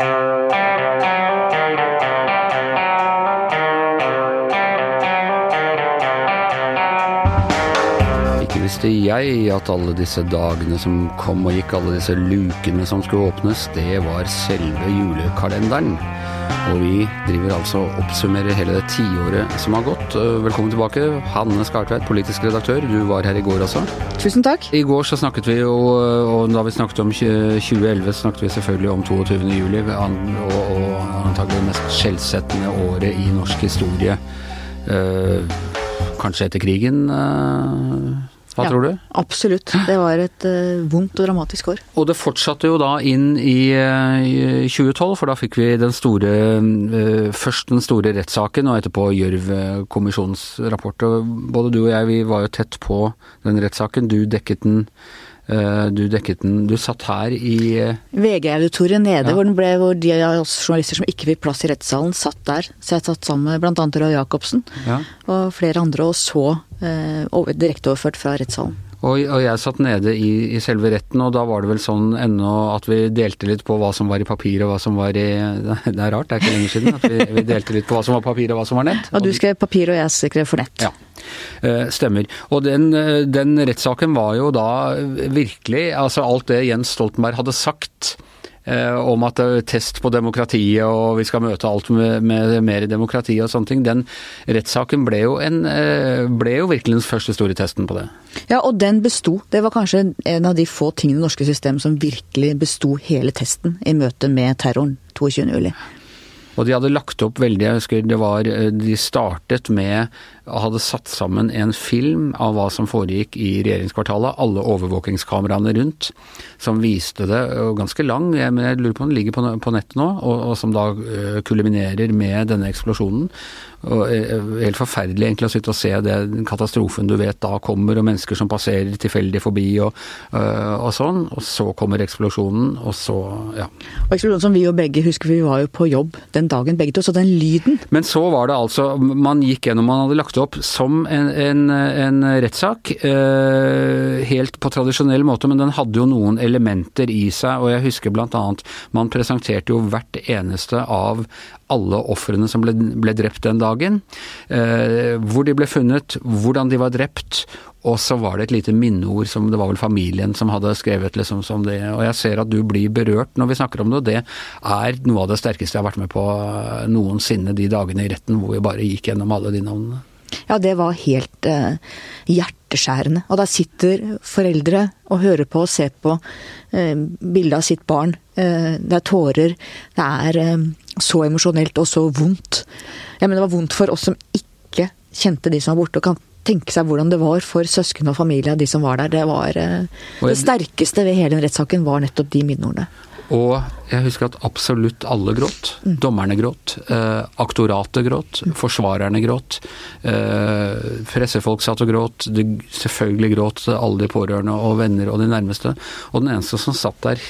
Ikke visste jeg at alle disse dagene som kom og gikk, alle disse lukene som skulle åpnes, det var selve julekalenderen. Og vi driver altså og oppsummerer hele det tiåret som har gått. Velkommen tilbake, Hanne Skartveit, politisk redaktør. Du var her i går også. Tusen takk. I går så snakket vi jo, og da vi snakket om 2011, snakket vi selvfølgelig om 22. juli, og, og antagelig det mest skjellsettende året i norsk historie. Eh, kanskje etter krigen? eh, hva Ja. tror du? Absolutt. Det var et uh, vondt og dramatisk år. Og det fortsatte jo da inn i, eh, i 2012, for da fikk vi den store uh, Først den store rettssaken, og etterpå Gjørv-kommisjonens rapport. Og både du og jeg, vi var jo tett på den rettssaken. Du dekket den. Eh, Du dekket den Du satt her i eh, VG-auditoriet nede, Ja. hvor, den ble, hvor de journalister som ikke fikk plass i rettssalen, satt der. Så jeg satt sammen med bl.a. Roy Jacobsen Ja. og flere andre og så eh, over, direkteoverført fra rettssalen. Og, og jeg satt nede i, i selve retten, og da var det vel sånn ennå at vi delte litt på hva som var i papir og hva som var i Det er rart, det er ikke lenge siden at vi, vi delte litt på hva som var papir og hva som var nett. Og du skrev papir, og jeg skrev for nett. Ja, eh, stemmer. Og den, eh, den rettssaken var jo da virkelig Altså alt det Jens Stoltenberg hadde sagt om at det er test på demokratiet og vi skal møte alt med, med mer demokrati og sånne ting. Den rettssaken ble jo, en, eh, ble jo virkelig den første store testen på det. Ja, og den besto. Det var kanskje en av de få tingene i det norske systemet som virkelig besto hele testen i møte med terroren 22. Og de hadde lagt opp veldig, jeg husker det var eh, De startet med hadde satt sammen en film av hva som foregikk i regjeringskvartalet. Alle overvåkingskameraene rundt som viste det, og ganske lang, men jeg lurer på om den ligger på, på nettet nå, og, og som da eh, kulminerer med denne eksplosjonen. Og eh, Helt forferdelig egentlig å sitte og se det, katastrofen du vet da kommer, og mennesker som passerer tilfeldig forbi og, øh, og sånn. Og så kommer eksplosjonen, og så ja. Og eksplosjonen som vi jo begge husker, vi var jo på jobb den dagen begge to, så den lyden Men så var det altså Man gikk gjennom Man hadde lagt opp som en, en, en rettssak, eh, helt på tradisjonell måte, men den hadde jo noen elementer i seg, og jeg husker annet Man presenterte jo hvert eneste av alle ofrene som ble, ble drept den dagen. Eh, hvor de ble funnet, hvordan de var drept. Og så var det et lite minneord som det var vel familien som hadde skrevet liksom som det. Og jeg ser at du blir berørt når vi snakker om det, og det er noe av det sterkeste jeg har vært med på eh, noensinne de dagene i retten hvor vi bare gikk gjennom alle de navnene. Ja, det var helt eh, hjerteskjærende. Og der sitter foreldre og hører på og ser på eh, bildet av sitt barn. Eh, det er tårer. Det er eh, så emosjonelt og så vondt. Ja, men det var vondt for oss som ikke kjente de som var borte, og kan tenke seg hvordan det var for søsken og familie av de som var der. Det var eh, Det sterkeste ved hele den rettssaken var nettopp de minneordene. Og jeg husker at absolutt alle gråt. Dommerne gråt. Eh, aktoratet gråt. Forsvarerne gråt. Eh, pressefolk satt og gråt. De, selvfølgelig gråt alle de pårørende og venner og de nærmeste. Og den eneste som satt der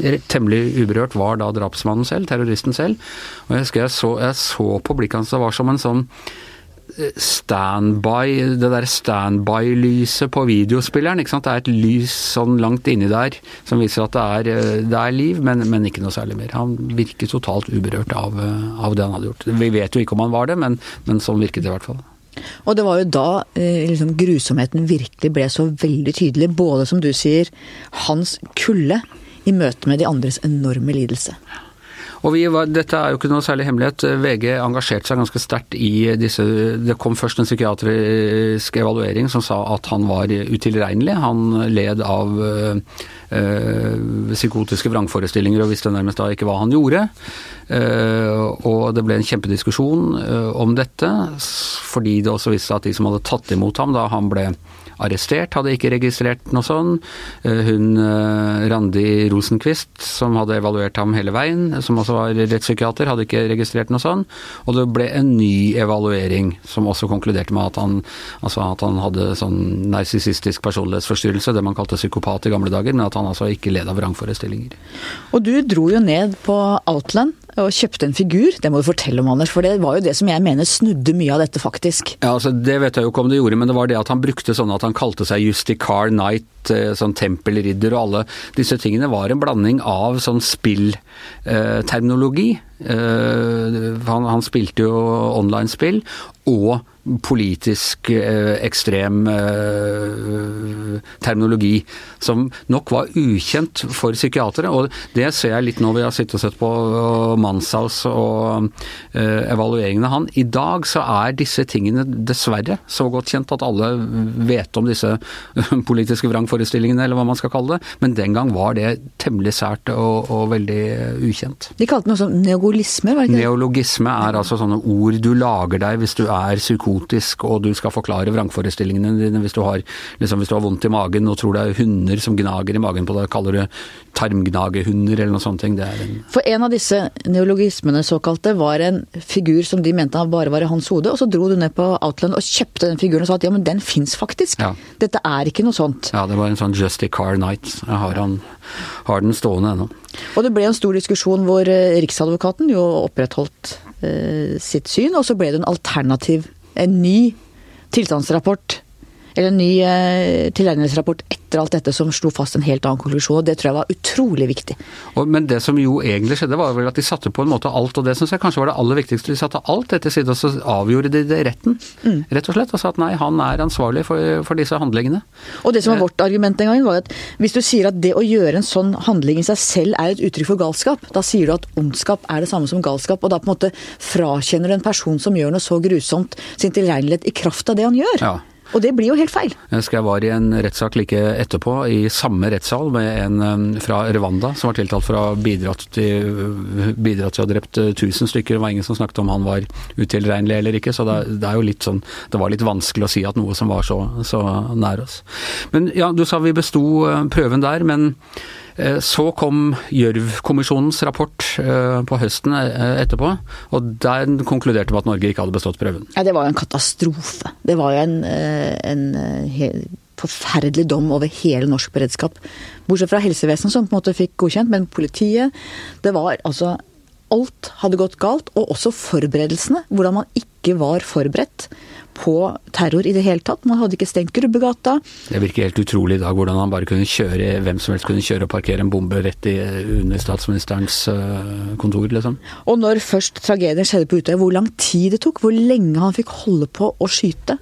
eh, temmelig uberørt, var da drapsmannen selv, terroristen selv. Og jeg husker jeg så, jeg så på blikket hans, det var som en sånn standby, det der standby-lyset på videospilleren. ikke sant? Det er et lys sånn langt inni der som viser at det er, eh, det er liv, men, men ikke noe særlig mer. Han virket totalt uberørt av, eh, av det han hadde gjort. Vi vet jo ikke om han var det, men, men sånn virket det i hvert fall. Og det var jo da eh, liksom, grusomheten virkelig ble så veldig tydelig. Både, som du sier, hans kulde i møte med de andres enorme lidelse. Og var, Dette er jo ikke noe særlig hemmelighet. VG engasjerte seg ganske sterkt i disse Det kom først en psykiatrisk evaluering som sa at han var utilregnelig. Han led av øh, psykotiske vrangforestillinger og visste nærmest da ikke hva han gjorde. Uh, og det ble en kjempediskusjon om dette, fordi det også viste seg at de som hadde tatt imot ham da han ble arrestert, hadde ikke registrert noe sånn. Uh, hun Randi Rosenquist, som hadde evaluert ham hele veien, som også var rettspsykiater, hadde ikke registrert noe sånn. Og det ble en ny evaluering som også konkluderte med at han, altså at han hadde sånn narsissistisk personlighetsforstyrrelse, det man kalte psykopat i gamle dager, men at han altså ikke led av vrangforestillinger. Og du dro jo ned på Outland og kjøpte en figur. Det må du fortelle om, Anders, for det var jo det som jeg mener snudde mye av dette, faktisk. Ja, altså Det vet jeg jo ikke om det gjorde, men det var det at han brukte sånn at han kalte seg Justicar Knight, sånn tempelridder og alle disse tingene var en blanding av sånn spillterminologi. Eh, han, han spilte jo online-spill, og politisk eh, ekstrem eh, terminologi, som nok var ukjent for psykiatere. Og det ser jeg litt nå vi har sittet og sett på Manshaus og evalueringene han. I dag så er disse tingene dessverre så godt kjent at alle vet om disse politiske vrangforestillingene, eller hva man skal kalle det. Men den gang var det temmelig sært og, og veldig ukjent. De kalte det noe sånn neogolisme, var det ikke det? Neologisme er altså sånne ord du lager deg hvis du er psykotisk psykotisk, og du skal forklare vrangforestillingene dine hvis du har, liksom, hvis du har vondt i magen og tror det er hunder som gnager i magen på deg, kaller du tarmgnagehunder eller noe sånt. En... For en av disse neologismene såkalte var en figur som de mente bare var i hans hode, og så dro du ned på Outland og kjøpte den figuren og sa at ja, men den fins faktisk. Ja. Dette er ikke noe sånt. Ja, det var en sånn Justy Car Night. Jeg har, han, har den stående ennå. Og det ble en stor diskusjon hvor eh, Riksadvokaten jo opprettholdt eh, sitt syn, og så ble det en alternativ en ny tilstandsrapport eller en ny eh, tilregnelsesrapport etter alt dette som slo fast en helt annen konklusjon. og Det tror jeg var utrolig viktig. Og, men det som jo egentlig skjedde, var vel at de satte på en måte alt, og det syns jeg kanskje var det aller viktigste. De satte alt dette til side, og så avgjorde de det retten, mm. rett og slett. Og sa at nei, han er ansvarlig for, for disse handlingene. Og det som var eh. vårt argument den gangen, var at hvis du sier at det å gjøre en sånn handling i seg selv er et uttrykk for galskap, da sier du at ondskap er det samme som galskap, og da på en måte frakjenner du en person som gjør noe så grusomt, sin tilregnelighet i kraft av det han gjør. Ja. Og det blir jo helt feil. Husker jeg var i en rettssak like etterpå, i samme rettssal, med en um, fra Rwanda som var tiltalt for å ha bidratt til, bidratt til å ha drept 1000 uh, stykker. Det var ingen som snakket om han var utilregnelig eller ikke, så det, det, er jo litt sånn Det var litt vanskelig å si at noe som var så, så nær oss. Men ja, du sa vi besto prøven der, men Eh, så kom Gjørv-kommisjonens rapport eh, på høsten eh, etterpå, og der konkluderte de at Norge ikke hadde bestått prøven. Ja, Det var jo en katastrofe. Det var jo en, en forferdelig dom over hele norsk beredskap. Bortsett fra helsevesenet som på en måte fikk godkjent, men politiet Det var altså Alt hadde gått galt, og også forberedelsene. Hvordan man ikke var forberedt på terror i det hele tatt. Man hadde ikke stengt Grubbegata. Det virker helt utrolig i dag hvordan han bare kunne kjøre, hvem som helst kunne kjøre og parkere en bombe rett i, under statsministerens uh, kontor, liksom. Og når først tragedien skjedde på Utøya, hvor lang tid det tok, hvor lenge han fikk holde på å skyte.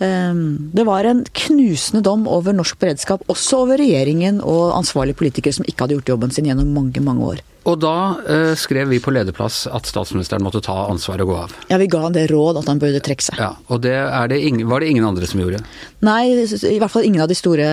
Um, det var en knusende dom over norsk beredskap, også over regjeringen og ansvarlige politikere som ikke hadde gjort jobben sin gjennom mange, mange år. Og da eh, skrev vi på lederplass at statsministeren måtte ta ansvaret og gå av. Ja, vi ga han det råd at han burde trekke seg. Ja, Og det, det ingen, var det ingen andre som gjorde? Nei, i hvert fall ingen av de store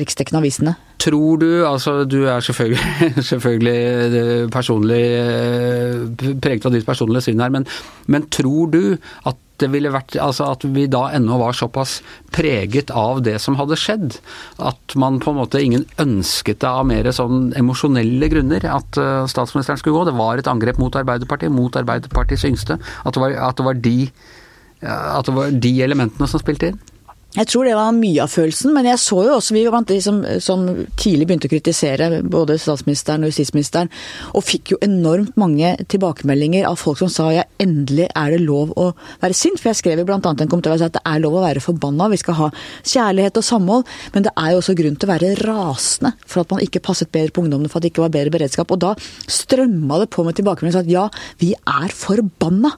riksdekkende avisene. Tror du, altså du er selvfølgelig, selvfølgelig eh, personlig eh, preget av ditt personlige syn her, men, men tror du at det ville vært Altså at vi da ennå var såpass preget av det som hadde skjedd. At man på en måte ingen ønsket det av mer sånn emosjonelle grunner at uh, statsministeren skulle gå. Det var et angrep mot Arbeiderpartiet, mot Arbeiderpartiets yngste. At det var, at det var, de, at det var de elementene som spilte inn. Jeg tror det var mye av følelsen, men jeg så jo også vi var de som, som, tidlig begynte å kritisere både statsministeren og justisministeren, og fikk jo enormt mange tilbakemeldinger av folk som sa ja, endelig er det lov å være sint. For jeg skrev jo bl.a. en kommentar at det er lov å være forbanna, vi skal ha kjærlighet og samhold, men det er jo også grunn til å være rasende for at man ikke passet bedre på ungdommene, for at det ikke var bedre beredskap. Og da strømma det på med tilbakemeldinger som at ja, vi er forbanna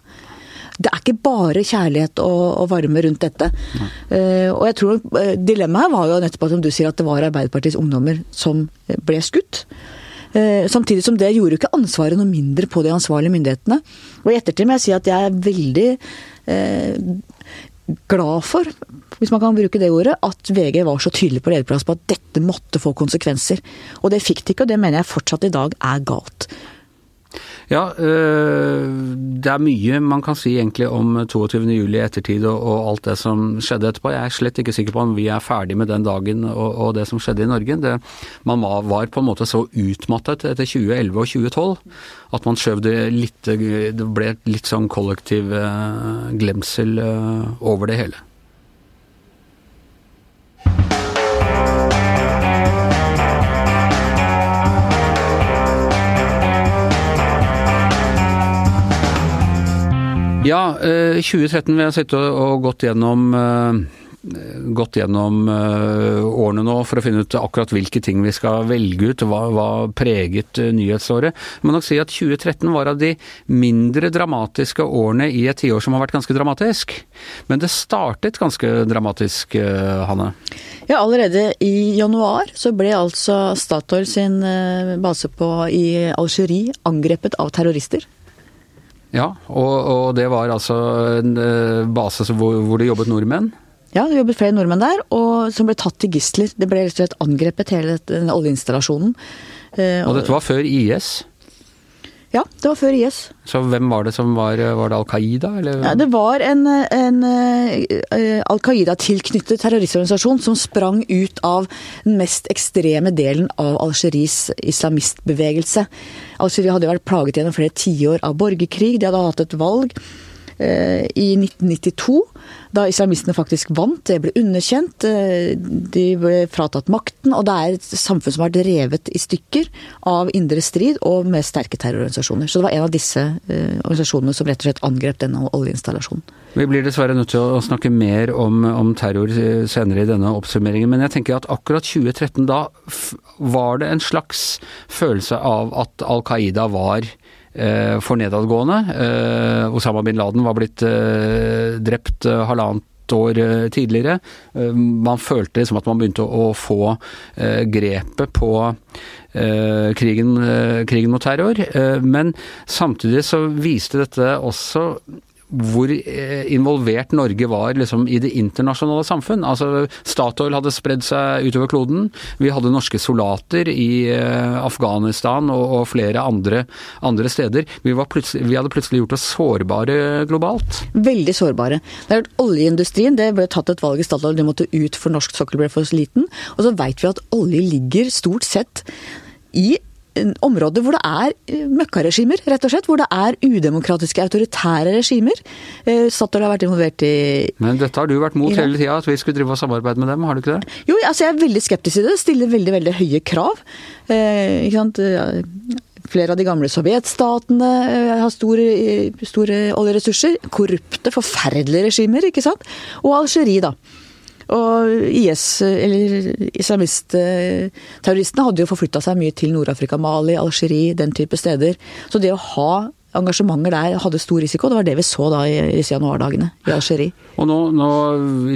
det er ikke bare kjærlighet og, og varme rundt dette. Uh, og jeg tror uh, Dilemmaet var jo nettopp som du sier, at det var Arbeiderpartiets ungdommer som ble skutt. Uh, samtidig som det gjorde jo ikke ansvaret noe mindre på de ansvarlige myndighetene. Og i ettertid må jeg si at jeg er veldig glad for, hvis man kan bruke det ordet, at VG var så tydelig på lederplass på at dette måtte få konsekvenser. Og det fikk det ikke, og det mener jeg fortsatt i dag er galt. Ja, øh, det er mye man kan si egentlig om 22. juli i ettertid og, alt det som skjedde etterpå. Jeg er slett ikke sikker på om vi er ferdig med den dagen og, og det som skjedde i Norge. Det, man var på en måte så utmattet etter 2011 og 2012 at man skjøv det litt Det ble litt sånn kollektiv øh, glemsel øh, over det hele. Ja, 2013 vil jeg sitte og gått gjennom gått gjennom årene nå for å finne ut akkurat hvilke ting vi skal velge ut. Hva, hva preget nyhetsåret. Jeg må nok si at 2013 var av de mindre dramatiske årene i et tiår som har vært ganske dramatisk. Men det startet ganske dramatisk, Hanne? Ja, allerede i januar så ble altså Statoil sin base på, i Algerie angrepet av terrorister. Ja, og, og, det var altså en base hvor, hvor det jobbet nordmenn? Ja, det jobbet flere nordmenn der, og som ble tatt til gisler. Det ble rett og slett angrepet, hele denne oljeinstallasjonen. Og dette var før IS? Ja, det var før IS. Så hvem var det som var Var det Al Qaida, eller? Ja, det var en, en uh, Al Qaida-tilknyttet terroristorganisasjon som sprang ut av den mest ekstreme delen av Algeries islamistbevegelse. Algerie hadde vært plaget gjennom flere tiår av borgerkrig. De hadde hatt et valg i 1992 da islamistene faktisk vant. Det ble underkjent. De ble fratatt makten. Og det er et samfunn som har vært revet i stykker av indre strid og med sterke terrororganisasjoner. Så det var en av disse organisasjonene som rett og slett angrep denne oljeinstallasjonen. Vi blir dessverre nødt til å snakke mer om, om, terror senere i denne oppsummeringen, men jeg tenker at akkurat 2013 da var det en slags følelse av at Al Qaida var for nedadgående. Osama bin Laden var blitt drept halvannet år tidligere. Man følte liksom at man begynte å få grepet på krigen, krigen mot terror. Men samtidig så viste dette også hvor involvert Norge var liksom, i det internasjonale samfunn. Altså, Statoil hadde spredd seg utover kloden. Vi hadde norske soldater i Afghanistan og, og flere andre, andre steder. Vi, vi, hadde plutselig gjort oss sårbare globalt. Veldig sårbare. Det er Oljeindustrien det ble tatt et valg i Statoil, de måtte ut for norsk sokkel ble for liten. Og så veit vi at olje ligger stort sett i områder hvor det er møkkaregimer, rett og slett. Hvor det er udemokratiske, autoritære regimer. Statoil har vært involvert i Men dette har du vært mot hele tida, at vi skulle drive og samarbeide med dem, har du ikke det? Jo, altså jeg er veldig skeptisk til det. Stiller veldig, veldig høye krav. Eh, ikke sant. Flere av de gamle sovjetstatene har store, store oljeressurser. Korrupte, forferdelige regimer, ikke sant. Og Algerie, da. Og IS, eller islamistterroristene, hadde jo forflytta seg mye til Nord-Afrika, Mali, Algerie, den type steder. Så det å ha engasjementer der hadde stor risiko. Det var det vi så da i disse januardagene i Algerie. Og nå, nå,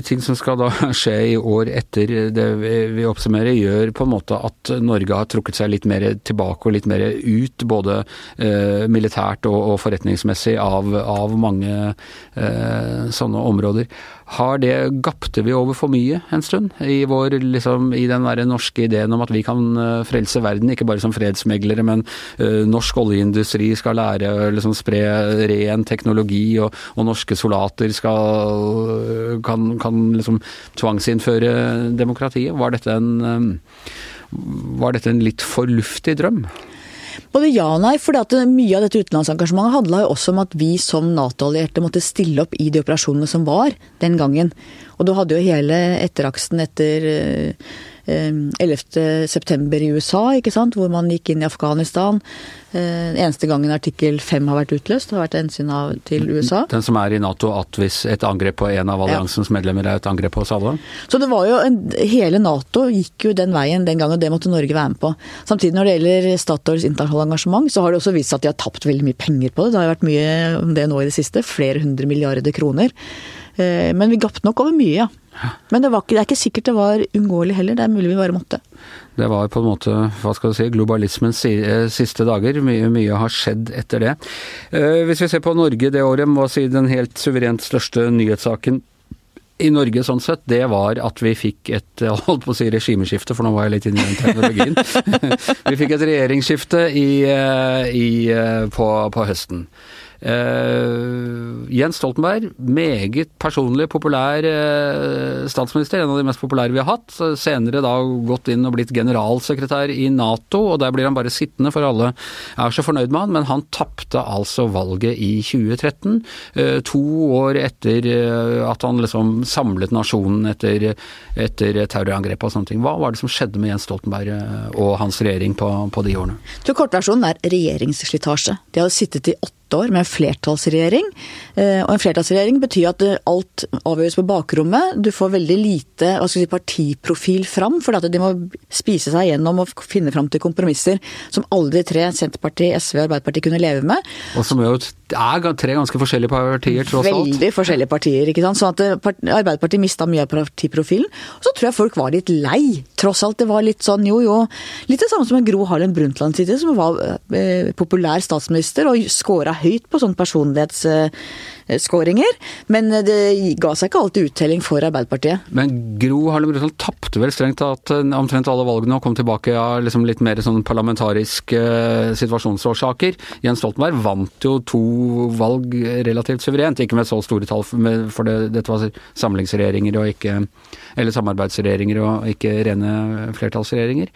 ting som skal da skje i år etter det vi oppsummerer, gjør på en måte at Norge har trukket seg litt mer tilbake og litt mer ut, både eh, militært og, og, forretningsmessig, av, av mange eh, sånne områder. Har det Gapte vi over for mye en stund i, vår, liksom, i den norske ideen om at vi kan frelse verden, ikke bare som fredsmeglere, men uh, norsk oljeindustri skal lære å liksom, spre ren teknologi, og, og norske soldater skal, kan, kan liksom tvangsinnføre demokratiet? Var dette en, um, var dette en litt for luftig drøm? Både ja og nei, for mye av dette utenlandsengasjementet handla jo også om at vi som Nato-allierte måtte stille opp i de operasjonene som var den gangen. Og du hadde jo hele etteraksen etter 11.9. i USA, ikke sant? hvor man gikk inn i Afghanistan. Den eneste gangen artikkel 5 har vært utløst, har vært hensyn til USA. Den som er i Nato at hvis et angrep på en av alliansens ja. medlemmer er et angrep på oss alle? Så det var jo en, Hele Nato gikk jo den veien den gangen, og det måtte Norge være med på. Samtidig når det gjelder Statoils internasjonale engasjement, så har det også vist seg at de har tapt veldig mye penger på det. Det har vært mye om det nå i det siste. Flere hundre milliarder kroner. Men vi gapte nok over mye, ja. Men det, ikke, det, er ikke sikkert det var uunngåelig heller, det er mulig vi bare måtte. Det var på en måte, hva skal du si, globalismens siste dager. Mye, mye har skjedd etter det. Hvis vi ser på Norge det året, må si den helt suverent største nyhetssaken i Norge sånn sett, det var at vi fikk et holdt på å si regimeskifte, for nå var jeg litt inne i den teknologien. vi fikk et regjeringsskifte i, i, på, på høsten. Uh, Jens Stoltenberg, meget personlig populær uh, statsminister, en av de mest populære vi har hatt. Senere da gått inn og blitt generalsekretær i Nato, og der blir han bare sittende, for alle er så fornøyd med han. Men han tapte altså valget i 2013, uh, to år etter at han liksom samlet nasjonen etter, etter terrorangrepet og sånne ting. Hva var det som skjedde med Jens Stoltenberg og hans regjering på, på de årene? Kortversjonen er regjeringsslitasje. De hadde sittet i åtte åtte år med flertallsregjering. Og en flertallsregjering betyr at alt avgjøres på bakrommet. Du får veldig lite si, partiprofil fram, for de må spise seg gjennom og finne fram til kompromisser som alle de tre, Senterpartiet, SV og Arbeiderpartiet, kunne leve med. Og som jo er tre ganske forskjellige partier, tross alt. Veldig forskjellige partier, ikke sant. Så at Arbeiderpartiet mista mye av partiprofilen. Og så tror jeg folk var litt lei, tross alt. Det var litt sånn jo jo. Litt det samme som en Gro Harlem Brundtland sitter, som var eh, populær statsminister og scora høyt på sånn personlighetsskåringer. Men det ga seg ikke alltid uttelling for Arbeiderpartiet. Men Gro Harlem Brundtland tapte vel strengt tatt eh, omtrent alle valgene og kom tilbake av ja, liksom litt mer sånn parlamentariske situasjonsårsaker. Jens Stoltenberg vant jo to valg relativt suverent, ikke med så store tall, for det, dette var samlingsregjeringer og ikke eller samarbeidsregjeringer og ikke rene flertallsregjeringer.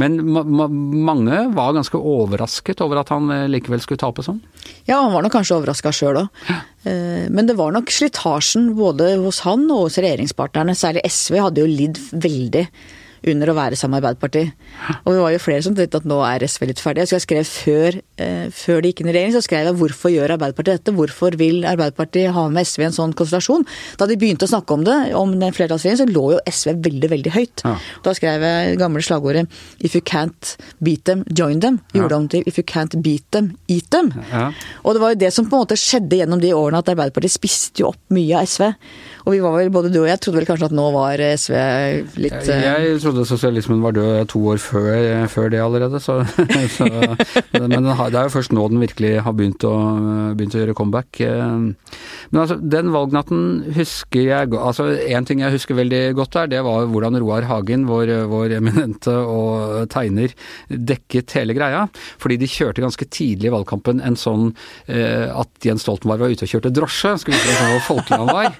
Men ma ma mange var ganske overrasket over at han eh, likevel skulle tape sånn? Ja, han var nok kanskje overraska sjøl òg. Eh, men det var nok slitasjen både hos han og hos regjeringspartnerne. Særlig SV hadde jo lidd veldig under å være sammen med Arbeiderpartiet. Og vi var jo flere som tenkte at nå er SV litt ferdig. Så jeg skrev før, eh, før de gikk inn i regjering, så skrev jeg hvorfor gjør Arbeiderpartiet dette? Hvorfor vil Arbeiderpartiet ha med SV i en sånn konstellasjon? Da de begynte å snakke om det, om den flertallsregjeringen, så lå jo SV veldig, veldig høyt. Ja. Da skrev jeg gamle slagordet 'If you can't beat them, join them'. Gjorde ja. om til 'If you can't beat them, eat them'. Ja. Og det var jo det som på en måte skjedde gjennom de årene, at Arbeiderpartiet spiste jo opp mye av SV. Og vi var vel, både du og jeg trodde vel kanskje at nå var SV litt Jeg, jeg trodde sosialismen var død to år før, før det allerede, så, så Men det er jo først nå den virkelig har begynt å, begynt å gjøre comeback. Men altså, den valgnatten husker jeg Altså, én ting jeg husker veldig godt der, det var hvordan Roar Hagen, vår, vår eminente og tegner, dekket hele greia. Fordi de kjørte ganske tidlig i valgkampen en sånn eh, at Jens Stoltenberg var ute og kjørte drosje. Skulle vise hvor folkelig han var.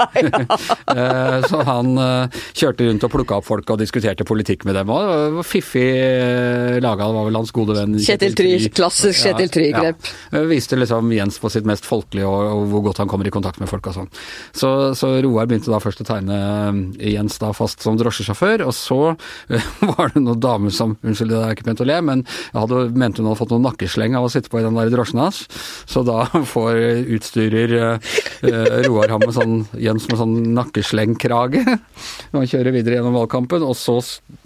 Eh, så han eh, kjørte rundt og plukka opp folk og diskuterte politikk med dem. Var fiffig eh, laga, det var vel hans gode venn Kjetil Try. Klassisk Kjetil Try-grep. Ja, Viste liksom Jens på sitt mest folkelige og, og, hvor godt han kommer i kontakt med folk og sånn. Så, så, Roar begynte da først å tegne Jens da fast som drosjesjåfør, og så var det noen damer som Unnskyld, det er ikke pent å le, men jeg hadde, mente hun hadde fått noen nakkesleng av å sitte på i den der drosjen hans. Så da får utstyrer Roar ham med sånn Jens med sånn nakkeslengkrage. Han kjører videre gjennom valgkampen. Og så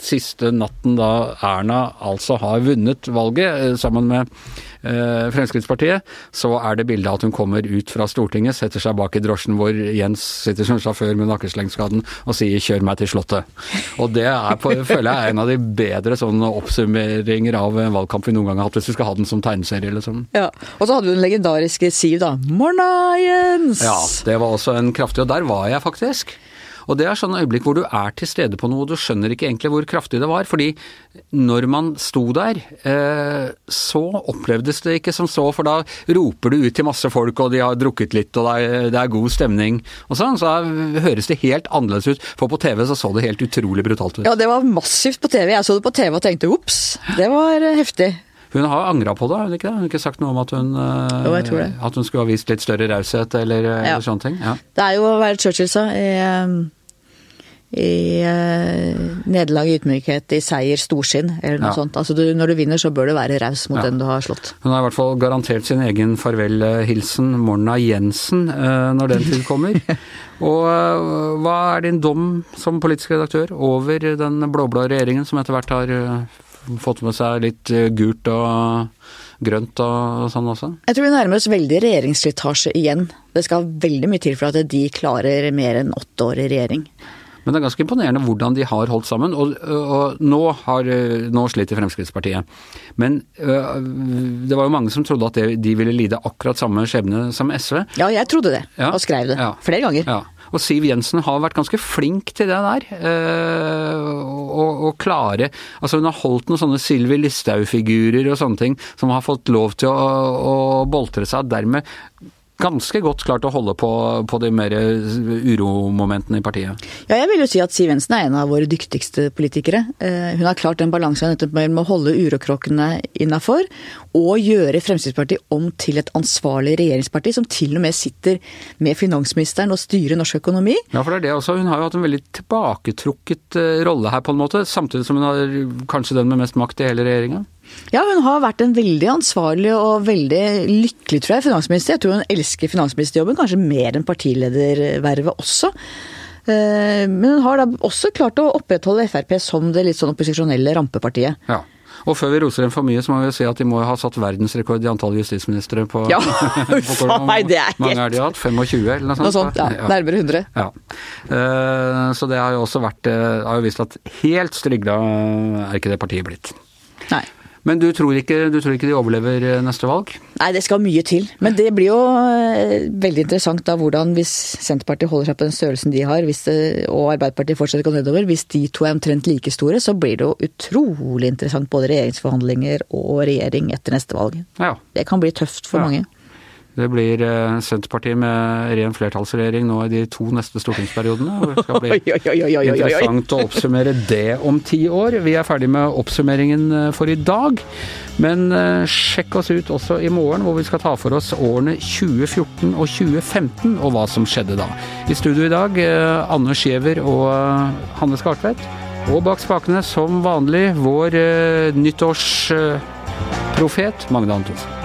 siste natten da Erna altså har vunnet valget, eh, sammen med eh, Fremskrittspartiet, så er det bildet at hun kommer ut fra Stortinget, setter seg bak i drosjen hvor Jens sitter som sjåfør med nakkeslengskaden og sier 'kjør meg til Slottet'. Og det er på, føler jeg er en av de bedre sånne oppsummeringer av en valgkamp vi noen gang har hatt, hvis vi skal ha den som tegneserie. Liksom. Ja, Og så hadde du den legendariske Siv, da. 'Morna, Jens'! Ja, det var også en kraftig, og der var jeg faktisk. Og det er sånn øyeblikk hvor du er til stede på noe, og du skjønner ikke egentlig hvor kraftig det var. Fordi når man sto der, eh, så opplevdes det ikke som så, for da roper du ut til masse folk, og de har drukket litt, og det er, det er god stemning og sånn. Så høres det helt annerledes ut. For på TV så så det helt utrolig brutalt ut. Ja, det var massivt på TV. Jeg så det på TV og tenkte ops, det var heftig. Hun har angra på det, har hun ikke det? Hun har ikke sagt noe om at hun, jo, at hun skulle ha vist litt større raushet eller, ja. eller, sånne ting? Ja. Det er jo hva være Churchill sa? I, i uh, nederlag, ydmykhet, i seier, storsinn, eller noe ja. sånt. Altså du, når du vinner, så bør du være raus mot den du har slått. Hun har i hvert fall garantert sin egen farvelhilsen, Morna Jensen, når den tid kommer. Og hva er din dom som politisk redaktør over den blå-blå regjeringen som etter hvert har fått med seg litt eh, gult og grønt og sånn også? Jeg tror vi nærmer oss veldig regjeringsslitasje igjen. Det skal veldig mye til for at de klarer mer enn åtte år i regjering. Men det er ganske imponerende hvordan de har holdt sammen. Og, og nå, har, nå, sliter Fremskrittspartiet. Men øh, det var jo mange som trodde at det, de ville lide akkurat samme skjebne som SV. Ja, jeg trodde det, ja. og skrev det. Ja. Flere ganger. Ja. Og Siv Jensen har vært ganske flink til det der. Å klare Altså hun har holdt noen sånne Sylvi Listhaug-figurer og sånne ting som har fått lov til å, å boltre seg. Dermed ganske godt klart å holde på, på de mer uromomentene i partiet. Ja, jeg vil jo si at Siv Jensen er en av våre dyktigste politikere. Eh, hun har klart den balansen mellom å holde urokråkene innafor og gjøre Fremskrittspartiet om til et ansvarlig regjeringsparti, som til og med sitter med finansministeren og styrer norsk økonomi. Ja, for det er det også. Hun har jo hatt en veldig tilbaketrukket eh, rolle her, på en måte. Samtidig som hun har kanskje den med mest makt i hele regjeringa. Ja, hun har vært en veldig ansvarlig og veldig lykkelig, tror jeg, finansminister. Jeg tror hun elsker finansministerjobben, kanskje mer enn partiledervervet også. Eh, men hun har da også klart å opprettholde Frp som det litt sånn opposisjonelle rampepartiet. Ja. Og før vi roser dem for mye, så må vi si at de må ha satt verdensrekord i antall justisministre på Ja, uff a meg, det er helt mange er de hatt? 25 eller noe sånt? Noe sånt, ja. Nærmere 100. Ja. Eh, Så det har jo også vært eh, Har jo vist at helt strigla er ikke det partiet blitt. Nei. Men du tror, ikke, du tror ikke de overlever eh, neste valg? Nei, det skal mye til. Men det blir jo eh, veldig interessant da hvordan, hvis Senterpartiet holder seg på den størrelsen de har, hvis det, og Arbeiderpartiet fortsetter å gå nedover, hvis de to er omtrent like store, så blir det jo utrolig interessant både regjeringsforhandlinger og regjering etter neste valg. Ja. Det kan bli tøft for Ja. mange. Det blir eh, Senterpartiet med ren flertallsregjering nå i de to neste stortingsperiodene. Det skal bli interessant å oppsummere det om ti år. Vi er ferdig med oppsummeringen eh, for i dag. Men eh, sjekk oss ut også i morgen, hvor vi skal ta for oss årene 2014 og 2015, og hva som skjedde da. I studio i dag, Anders Skjever og Hanne Skartvedt. Og bak spakene, som vanlig, vår nyttårsprofet Magne Antonsen.